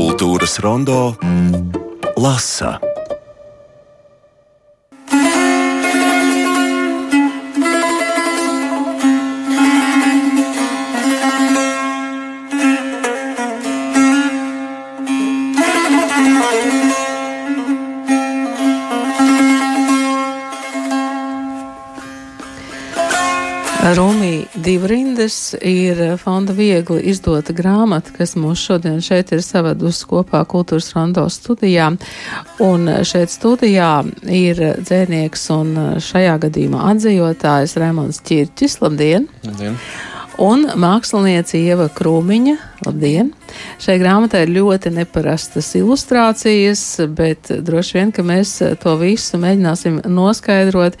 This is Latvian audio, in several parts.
Kultūras rondo lasa. Divrindas ir fonda viegli izdota grāmata, kas mūs šodien šeit ir savadusi kopā kultūras rondo studijā. Un šeit studijā ir dzēnieks un šajā gadījumā atzījotājs Raimons Čirķis. Labdien! Labdien. Un māksliniece Ieva Krūmiņa. Labdien! Šai grāmatai ir ļoti neparastas ilustrācijas, bet droši vien, ka mēs to visu mēģināsim noskaidrot,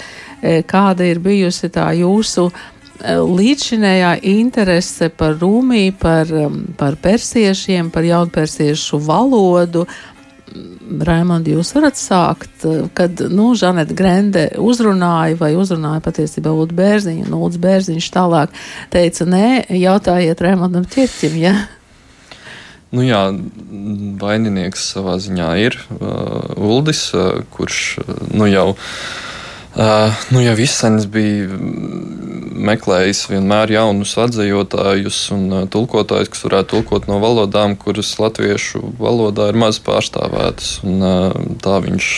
kāda ir bijusi tā jūsu līdzšinējā interese par Rūmī, par, par persiešiem, par jaunpersiešu valodu. Raimondi, jūs varat sākt, kad, nu, Žaneta Grende uzrunāja vai uzrunāja patiesībā Lūdzu Bērziņu, un Lūdzu Bērziņš tālāk teica, nē, jautājiet Raimondam Čirķim, ja? Nu jā, vaininieks savā ziņā ir uh, Uldis, uh, kurš, uh, nu jau, uh, nu jau izsens bija meklējis vienmēr jaunus atzējotājus un uh, tulkotājus, kas varētu tulkot no valodām, kuras latviešu valodā ir maz pārstāvētas. Un, uh, tā, viņš,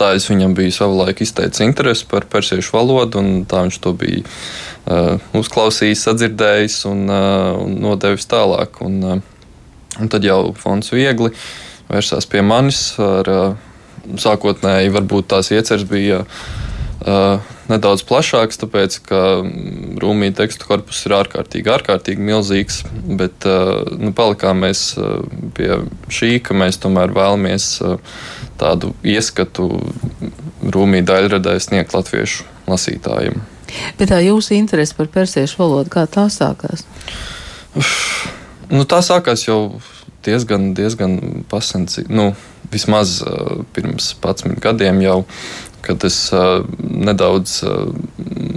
tā es viņam biju savulaik izteicis interesi par persiešu valodu, un tā viņš to bija uh, uzklausījis, sadzirdējis un, un nodevis tālāk. Un, un tad jau fonds viegli vērsās pie manis ar sākotnēji varbūt tās ieceres bija uh, nedaudz plašāks, tāpēc ka Rūmija tekstu korpus ir ārkārtīgi, ārkārtīgi milzīgs, bet uh, nu, palikām mēs uh, pie šī, ka mēs tomēr vēlamies uh, tādu ieskatu Rūmija daļradē sniegt latviešu lasītājiem. Bet tā jūsu interese par persiešu valodu, kā tā sākās? Nu, tā sākās jau diezgan, diezgan pasenci. Nu, vismaz uh, pirms 11 gadiem jau kad es nedaudz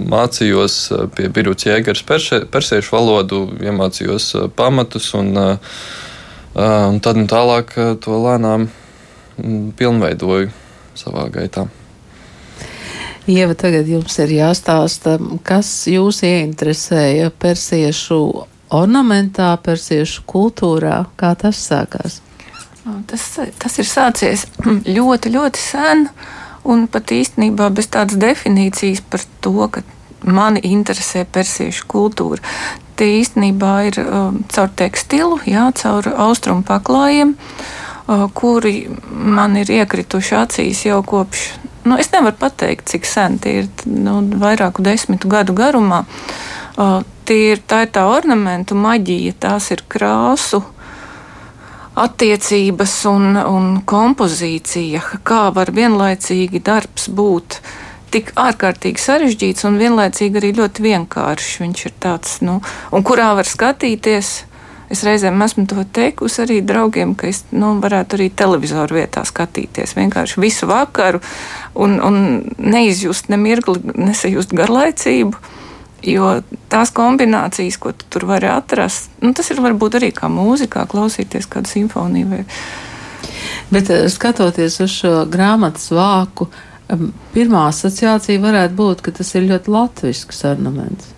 mācījos pie Birūtas jēgars persiešu valodu, iemācījos pamatus un, un tad un tālāk to lēnām um, pilnveidoju savā gaitā. Ieva, tagad jums ir jāstāsta, kas jūs ieinteresēja persiešu ornamentā, persiešu kultūrā, kā tas sākās? Tas, tas ir sācies ļoti, ļoti sen. Uh, Un pat īstenībā bez tādas definīcijas par to, ka mani interesē persiešu kultūra. Tie īstenībā ir uh, caur tekstilu, jā, caur austrumu paklājiem, uh, kuri man ir iekrituši acīs jau kopš. Nu, es nevaru pateikt, cik sen tie ir nu, vairāku desmitu gadu garumā. Uh, tie ir, tā ir tā ornamentu maģija, tās ir krāsu attiecības un, un kompozīcija, kā var vienlaicīgi darbs būt tik ārkārtīgi sarežģīts un vienlaicīgi arī ļoti vienkāršs. Viņš ir tāds, nu, un kurā var skatīties. Es reizēm esmu to teikusi arī draugiem, ka es nu, varētu arī televizoru vietā skatīties vienkārši visu vakaru un, un neizjust ne mirkli, nesajust garlaicību. Jo tās kombinācijas, ko tu tur vari atrast, nu, tas ir varbūt arī kā mūzikā, klausīties kādu simfoniju. Vai... Bet eh, skatoties uz šo grāmatas vāku, pirmā asociācija varētu būt, ka tas ir ļoti latvisks ornaments.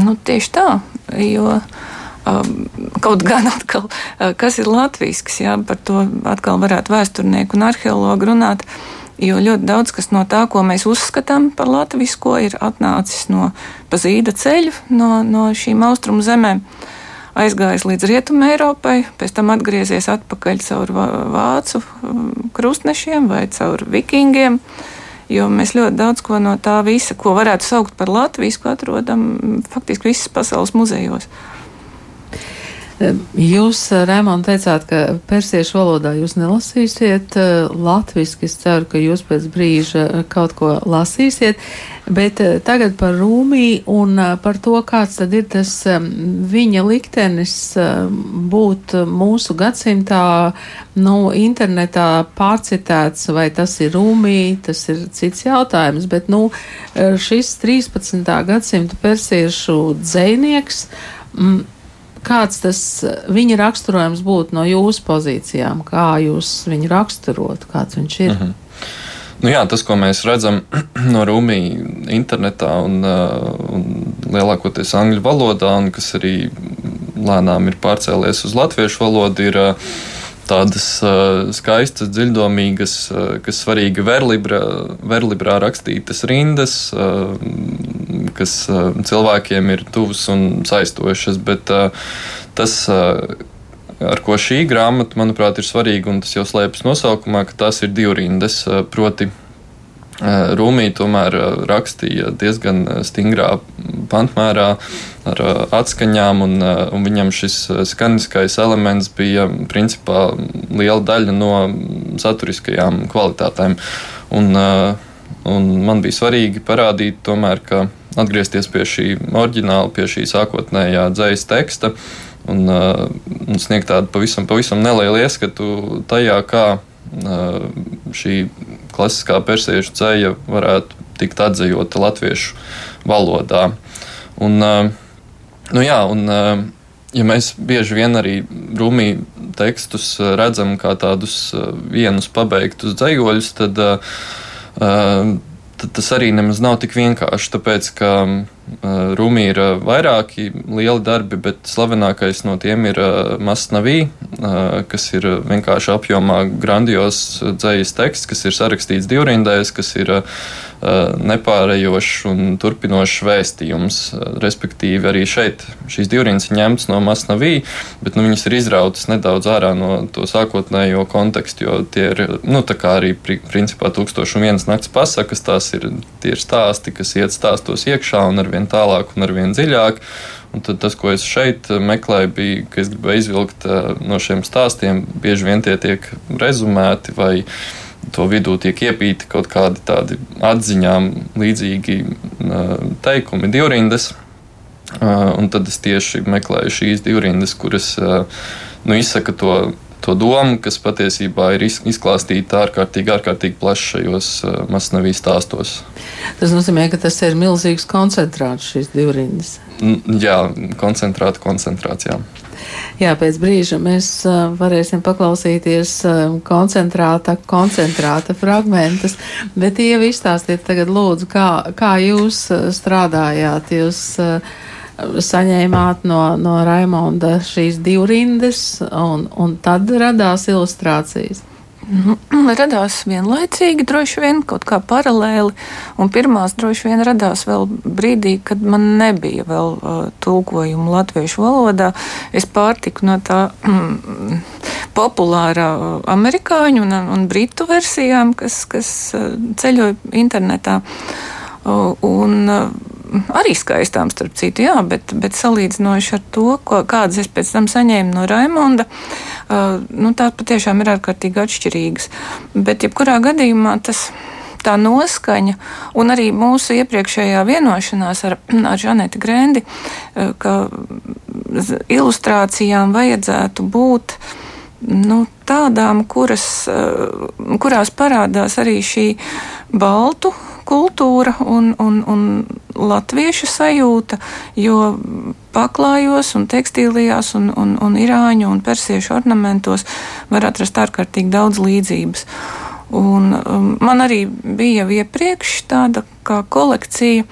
Nu, tieši tā, jo kaut gan atkal, uh, kas ir latvisks, jā, par to atkal varētu vēsturnieku un arheologu runāt. Uh, Jo ļoti daudz kas no tā, ko mēs uzskatām par latviešu, ir atnācis no pazīda ceļa, no, no šīm austrumu zemēm, aizgājis līdz rietumē Eiropai, pēc tam atgriezies atpakaļ caur vācu um, krustnešiem vai caur vikingiem. Jo mēs ļoti daudz ko no tā visa, ko varētu saukt par latviešu, atrodam faktiski visas pasaules muzejos. Jūs, eh, Rēmon, teicāt, ka persiešu valodā jūs nelasīsiet eh, latviski. Es ceru, ka jūs pēc brīža eh, kaut ko lasīsiet. Bet tagad par Rūmī un par to, kāds tad ir tas viņa liktenis būt mūsu gadsimtā, nu, internetā pārcitēts, vai tas ir Rūmī, tas ir cits jautājums. Bet, nu, šis 13. gadsimta persiešu dzēnieks. Mm, kāds tas viņa raksturojums būtu no jūsu pozīcijām? Kā jūs viņu raksturot, kāds viņš ir? Mm -hmm. Nu jā, tas, ko mēs redzam no Rumijas internetā un, uh, un lielākoties angļu valodā, un kas arī lēnām ir pārcēlies uz latviešu valodu, ir uh, tādas uh, skaistas, dziļdomīgas, uh, kas svarīgi verlibrā, verlibrā rakstītas rindas, uh, kas cilvēkiem ir tuvas un saistošas. Bet tas, ar ko šī grāmata, manuprāt, ir svarīga, un tas jau slēpjas nosaukumā, ka tās ir divrindas, proti Rūmī tomēr rakstīja diezgan stingrā pantmērā ar atskaņām, un, un viņam šis skaniskais elements bija principā liela daļa no saturiskajām kvalitātēm. Un, un man bija svarīgi parādīt tomēr, ka atgriezties pie šī oriģināla, pie šī sākotnējā dzējas teksta un, un sniegt tādu pavisam, pavisam nelielu ieskatu tajā, kā šī klasiskā persiešu ceļa varētu tikt atzījota latviešu valodā. Un, nu jā, un, ja mēs bieži vien arī rūmī tekstus redzam kā tādus vienus pabeigtus dzējoļus, tad, tad tas arī nemaz nav tik vienkārši. Tāpēc, ka Rūmī ir vairāki lieli darbi, bet slavenākais no tiem ir Masnavī, kas ir vienkārši apjomā grandios dzējas teksts, kas ir sarakstīts divrindēs, kas ir nepārējošs un turpinošs vēstījums. Respektīvi, arī šeit šīs divrindas ir ņemtas no Masnavī, bet nu, viņas ir izrautas nedaudz ārā no to sākotnējo kontekstu, jo tie ir, nu, tā kā arī principā tūkstoši un vienas nakts pasakas, tās ir tie ir stāsti, kas iet stāstos iekšā un arvien tālāk un arvien dziļāk. Un tad tas, ko es šeit meklēju, bija, ka es gribēju izvilkt eh, no šiem stāstiem, bieži vien tie tiek rezumēti vai to vidū tiek iepīti kaut kādi tādi atziņām līdzīgi eh, teikumi, divrindas. Eh, un tad es tieši meklēju šīs divrindas, kuras nu, izsaka to to domu, kas patiesībā ir izklāstīta ārkārtīgi, ārkārtīgi plaši šajos uh, masnavīs stāstos. Tas nozīmē, ka tas ir milzīgs koncentrāts šīs divrindas. Jā, koncentrēta koncentrācijā. Jā, pēc brīža mēs uh, varēsim paklausīties uh, koncentrāta, koncentrāta fragmentus, bet Ieva izstāstiet tagad lūdzu, kā, kā jūs strādājāt. Jūs, uh, saņēmāt no, no Raimonda šīs divrindas, un, un tad radās ilustrācijas. Nu, radās vienlaicīgi, droši vien kaut kā paralēli, un pirmās droši vien radās vēl brīdī, kad man nebija vēl uh, tulkojumu latviešu valodā. Es pārtiku no tā mm, populārā uh, amerikāņu un, un britu versijām, kas, kas uh, ceļoja internetā. Uh, un, uh, arī skaistām, starp citu, jā, bet, bet salīdzinoši ar to, ko, kādas es pēc tam saņēmu no Raimonda, uh, nu, tā patiešām ir ārkārtīgi atšķirīgas. Bet, jebkurā gadījumā, tas tā noskaņa un arī mūsu iepriekšējā vienošanās ar, ar Žaneti Grendi, uh, ka ilustrācijām vajadzētu būt nu, tādām, kuras, uh, kurās parādās arī šī baltu kultūra un, un, un latviešu sajūta, jo paklājos un tekstīlijās un, un, un irāņu un persiešu ornamentos var atrast ārkārtīgi daudz līdzības. Un, um, man arī bija jau iepriekš tāda kā kolekcija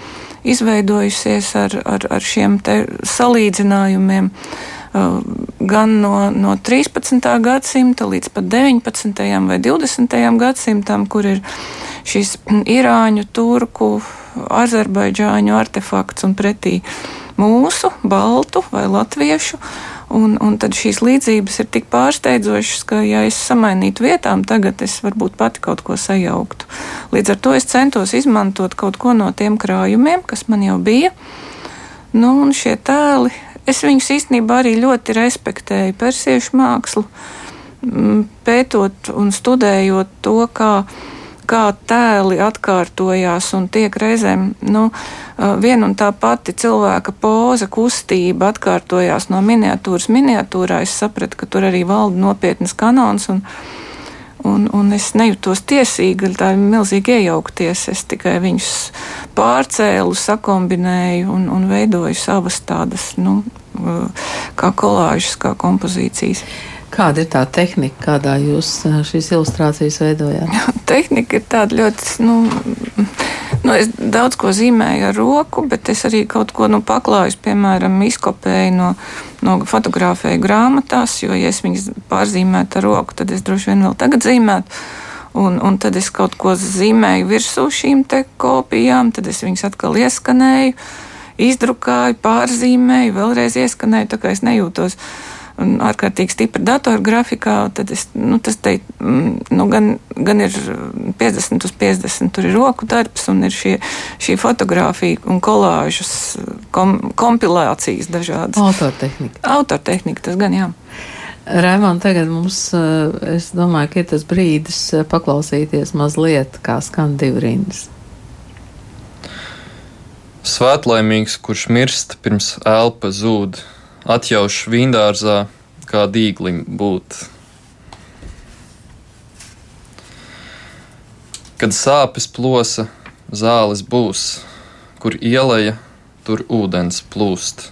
izveidojusies ar, ar, ar šiem salīdzinājumiem. Uh, gan no, no 13. gadsimta līdz pat 19. vai 20. gadsimtam, kur ir šis irāņu, turku, azerbaidžāņu artefakts un pretī mūsu, baltu vai latviešu. Un, un tad šīs līdzības ir tik pārsteidzošas, ka, ja es samainītu vietām, tagad es varbūt pati kaut ko sajauktu. Līdz ar to es centos izmantot kaut ko no tiem krājumiem, kas man jau bija. Nu, un šie tēli, es viņus īstenībā arī ļoti respektēju persiešu mākslu, pētot un studējot to, kā kā tēli atkārtojās un tiek reizēm nu, viena un tā pati cilvēka poza, kustība atkārtojās no miniatūras miniatūrā. Es sapratu, ka tur arī valda nopietnas kanons. Un, Un, un es nejūtos tiesīga, tā ir milzīgi iejaukties. Es tikai viņus pārcēlu, sakombinēju un, un veidoju savas tādas, nu, kā kolāžas, kā kompozīcijas. Kāda ir tā tehnika, kādā jūs šīs ilustrācijas veidojāt? tehnika ir tāda ļoti. Nu, nu, es daudz ko zīmēju ar roku, bet es arī kaut ko nu, paklāju, piemēram, izkopēju no, no fotografēju grāmatās, jo, ja es viņas pārzīmētu ar roku, tad es droši vien vēl tagad zīmētu. Un, un tad es kaut ko zīmēju virsū šīm kopijām, tad es viņas atkal ieskanēju, izdrukāju, pārzīmēju, vēlreiz ieskanēju, tā kā es nejūtos ārkārtīgi stipri datorgrafikā, tad es, nu, tas te, mm, nu, gan, gan ir 50 uz 50, tur ir roku darbs un ir šie, šī fotografija un kolāžas kom, kompilācijas dažādas. Autortehnika. Autortehnika, tas gan jā. Raimond, tagad mums, eh, es domāju, ka ir tas brīdis eh, paklausīties mazliet, kā skan divi rindas. Svētlaimīgs, kurš mirst pirms elpa zūd, atjauš vīndārzā, kā dīglim būt. Kad sāpes plosa, zāles būs, kur ieleja, tur ūdens plūst.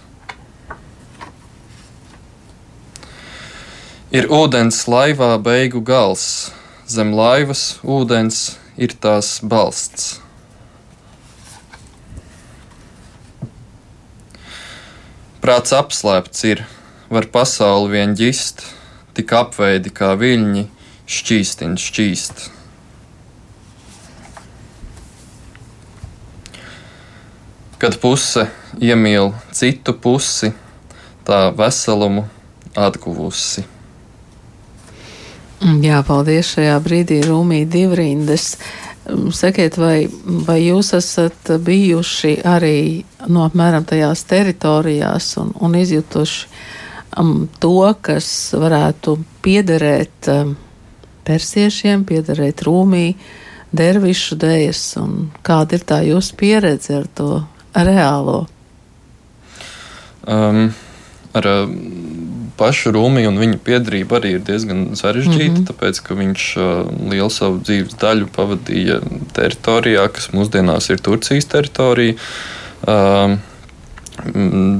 Ir ūdens laivā beigu gals, zem laivas ūdens ir tās balsts. Prāts apslēpts ir, var pasauli vien ģist, tik apveidi kā viļņi, šķīstin šķīst. Kad puse iemīl citu pusi, tā veselumu atguvusi. Jā, paldies šajā brīdī, Rūmī Divrindes. Sakiet, vai, vai jūs esat bijuši arī no apmēram tajās teritorijās un, un izjutuši um, to, kas varētu piederēt um, persiešiem, piederēt Rūmī, dervišu dēļas, un kāda ir tā jūsu pieredze ar to reālo? Um, ar pašu Rūmiju un viņa piedarība arī ir diezgan sarežģīta, mm -hmm. tāpēc ka viņš lielu savu dzīves daļu pavadīja teritorijā, kas mūsdienās ir Turcijas teritorija. Uh,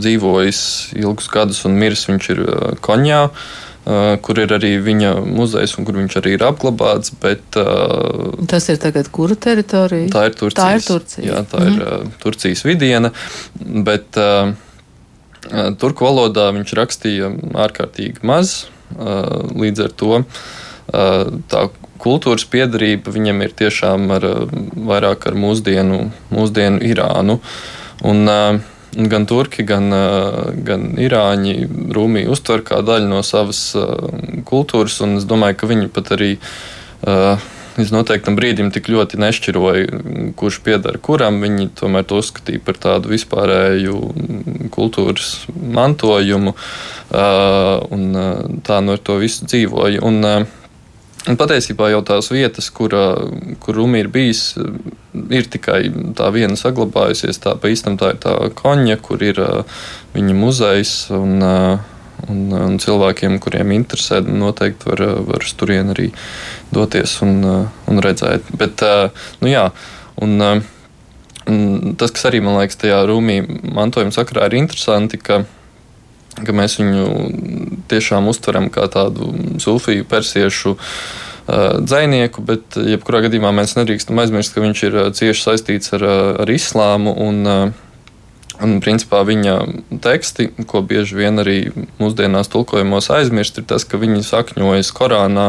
dzīvojis ilgus gadus un miris viņš ir Konjā. Uh, kur ir arī viņa muzejs, un kur viņš arī ir apglabāts. Bet, uh, Tas ir tagad kura teritorija? Tā ir Turcijas. Tā ir Turcija. Jā, tā mm. ir uh, Turcijas vidiena. Bet, uh, Turku valodā viņš rakstīja ārkārtīgi maz. Līdz ar to tā kultūras piedarība viņam ir tiešām ar, vairāk ar mūsdienu, mūsdienu Irānu. Un, gan turki, gan, gan irāņi Rūmī uztver kā daļu no savas kultūras, un es domāju, ka viņi pat arī līdz noteiktam brīdim tik ļoti nešķiroja, kurš pieder kuram. Viņi tomēr to uzskatīja par tādu vispārēju kultūras mantojumu, un tā no to visu dzīvoja. Un, Un patiesībā jau tās vietas, kur, kur Rumi ir bijis, ir tikai tā viena saglabājusies. Tā pa īstam tā ir tā koņa, kur ir viņa muzejs. Un, Un, un cilvēkiem, kuriem interesē, noteikti var, var uz turieni arī doties un, un redzēt. Bet, nu jā, un, un tas, kas arī man liekas, tajā rūmī mantojuma sakarā ir interesanti, ka, ka mēs viņu tiešām uztveram kā tādu sufiju persiešu dzinieku, bet jebkurā gadījumā mēs nedrīkstam aizmirst, ka viņš ir cieši saistīts ar, ar islāmu. Un, Un, principā, viņa teksti, ko bieži vien arī mūsdienās tulkojumos aizmirst, ir tas, ka viņi sakņojas Korānā,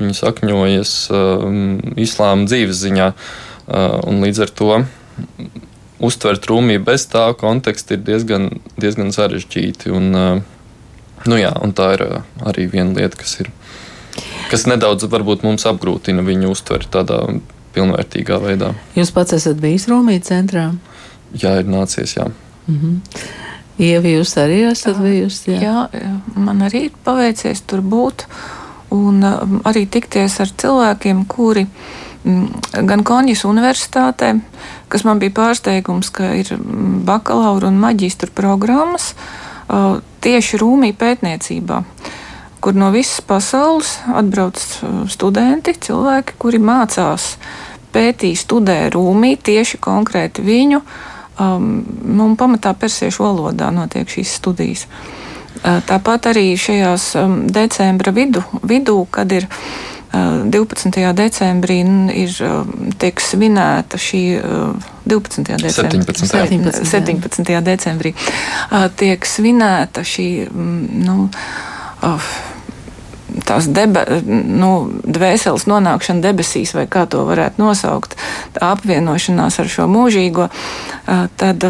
viņi sakņojas um, islāma dzīves ziņā. Uh, līdz ar to uztvert rūmību bez tā konteksta ir diezgan, diezgan sarežģīti. Un, uh, nu jā, un tā ir uh, arī viena lieta, kas, ir, kas nedaudz mums apgrūtina viņu uztvert tādā pilnvērtīgā veidā. Jūs pats esat bijis Rūmī centrā? Jā, ir nācies. Jā. Mm -hmm. Ieva, jūs arī esat bijusi? Jā? jā, man arī ir paveicies tur būt un um, arī tikties ar cilvēkiem, kuri mm, gan Konjas universitātē, kas man bija pārsteigums, ka ir mm, bakalaura un maģistra programmas uh, tieši Rūmī pētniecībā kur no visas pasaules atbrauc uh, studenti, cilvēki, kuri mācās pētīja, studēja Rūmī, tieši konkrēti viņu. Um, un pamatā persiešu valodā notiek šīs studijas. Uh, tāpat arī šajās um, decembra vidu, vidū, kad ir uh, 12. decembrī, ir um, tiek svinēta šī uh, 12. decembrī, 17. 17. 17. decembrī uh, tiek svinēta šī. mm, Nu, uh, tās debe, nu, dvēseles nonākšana debesīs, vai kā to varētu nosaukt, tā apvienošanās ar šo mūžīgo, tad,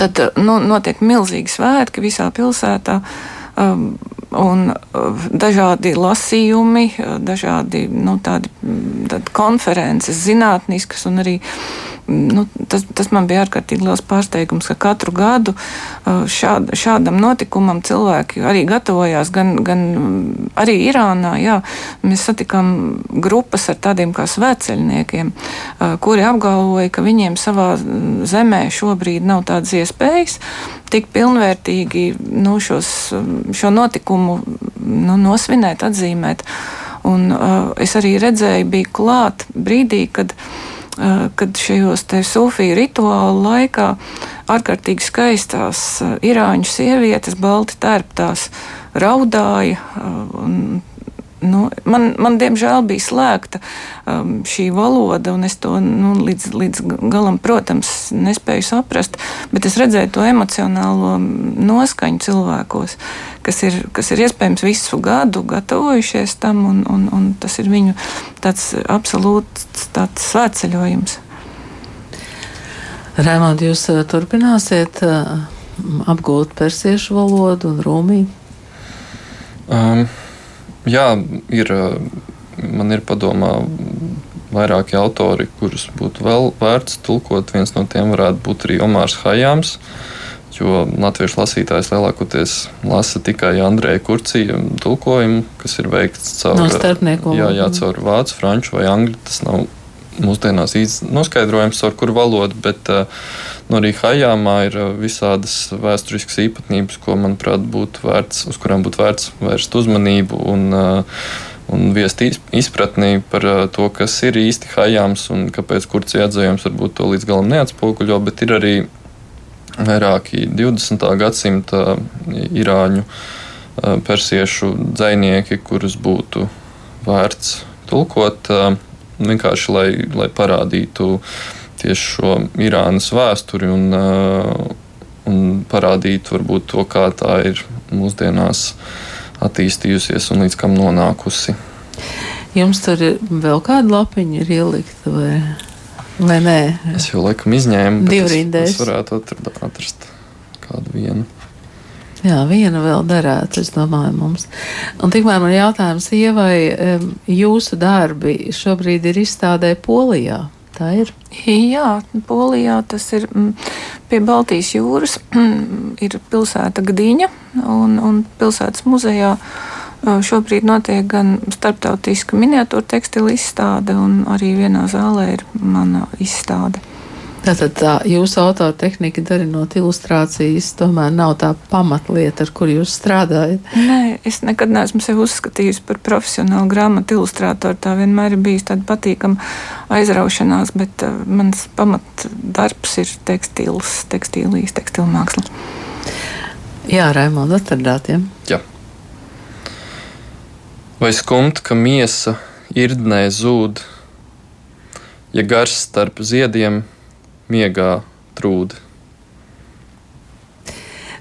tad nu, notiek milzīgi svētki visā pilsētā. Un dažādi lasījumi, dažādi nu, tādi, konferences, zinātniskas un arī nu, tas, tas man bija ārkārtīgi liels pārsteigums, ka katru gadu šād, šādam notikumam cilvēki arī gatavojās, gan, gan arī Irānā. Jā, mēs satikām grupas ar tādiem kā svētceļniekiem, kuri apgalvoja, ka viņiem savā zemē šobrīd nav tādas iespējas tik pilnvērtīgi nu, šos, šo notikumu nu, nosvinēt, atzīmēt. Un, uh, es arī redzēju, bija klāt brīdī, kad uh, kad šajos sufiju rituālu laikā ārkārtīgi skaistās irāņu sievietes, balti tērptās, raudāja. Un, Nu, man, man, diemžēl, bija slēgta um, šī valoda, un es to nu, līdz, līdz galam, protams, nespēju saprast. Bet es redzēju to emocionālo noskaņu cilvēkos, kas ir, kas ir iespējams visu gadu gatavojušies tam, un, un, un tas ir viņu tāds absolūts tāds svētceļojums. Rēmond, jūs uh, turpināsiet uh, apgūt persiešu valodu un rūmī? Um. Jā, ir, man ir padomā vairāki autori, kurus būtu vēl vērts tulkot. Viens no tiem varētu būt arī Omārs Hajāms. Jo latviešu lasītājs lielākoties lasa tikai Andrēja Kurcija tulkojumu, kas ir veikts caur, no. Jā, jā, caur vācu, franču vai angļu. Tas nav mūsdienās īsti noskaidrojams, ar kuru valodu, bet uh, nu, arī Hajāmā ir uh, visādas vēsturiskas īpatnības, ko, manuprāt, būtu vērts, uz kurām būtu vērts vērst uzmanību. Un, uh, un viest izpratni par to, kas ir īsti hajāms un kāpēc kurds iedzējums varbūt to līdz galam neatspoguļo, bet ir arī vairāki 20. gadsimta irāņu persiešu dzinieki, kurus būtu vērts tulkot vienkārši lai, lai parādītu tieši šo Irānas vēsturi un, uh, un parādītu varbūt to, kā tā ir mūsdienās attīstījusies un līdz kam nonākusi. Jums tur ir vēl kāda lapiņa ir ielikta vai, vai nē? Es jau laikam izņēmu. Divrindēs. Es, es varētu atrast kādu vienu. Jā, viena vēl derētu, es domāju, mums. Un tikmēr man jautājums, Ievai, jūsu darbi šobrīd ir izstādē Polijā. Tā ir. Jā, Polijā tas ir mm, pie Baltijas jūras. ir pilsēta Gdiņa un, un pilsētas muzejā. Šobrīd notiek gan starptautiska miniatūra tekstila izstāde, un arī vienā zālē ir mana izstāde. Tātad tā jūsu autora tehnika darinot ilustrācijas tomēr nav tā pamatlieta, ar kur jūs strādājat. Nē, es nekad neesmu sevi uzskatījusi par profesionālu grāmatu ilustrātoru. Tā vienmēr ir bijusi tāda patīkama aizraušanās, bet uh, mans pamatdarbs ir tekstils, tekstīlīs, tekstilmāksla. Jā, Raimond, atradātiem. Jā. Vai skumt, ka miesa irdnē zūd, ja gars starp ziediem miegā trūdi.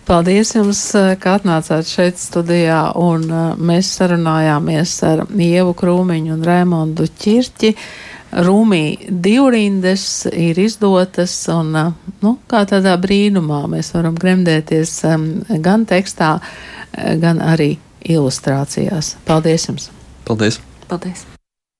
Paldies jums, eh, ka atnācāt šeit studijā, un eh, mēs sarunājāmies ar Ievu Krūmiņu un Rēmondu Čirķi. Rūmī divrindes ir izdotas, un eh, nu, kā tādā brīnumā mēs varam gremdēties gan tekstā, gan arī ilustrācijās. Paldies jums! Paldies! Paldies!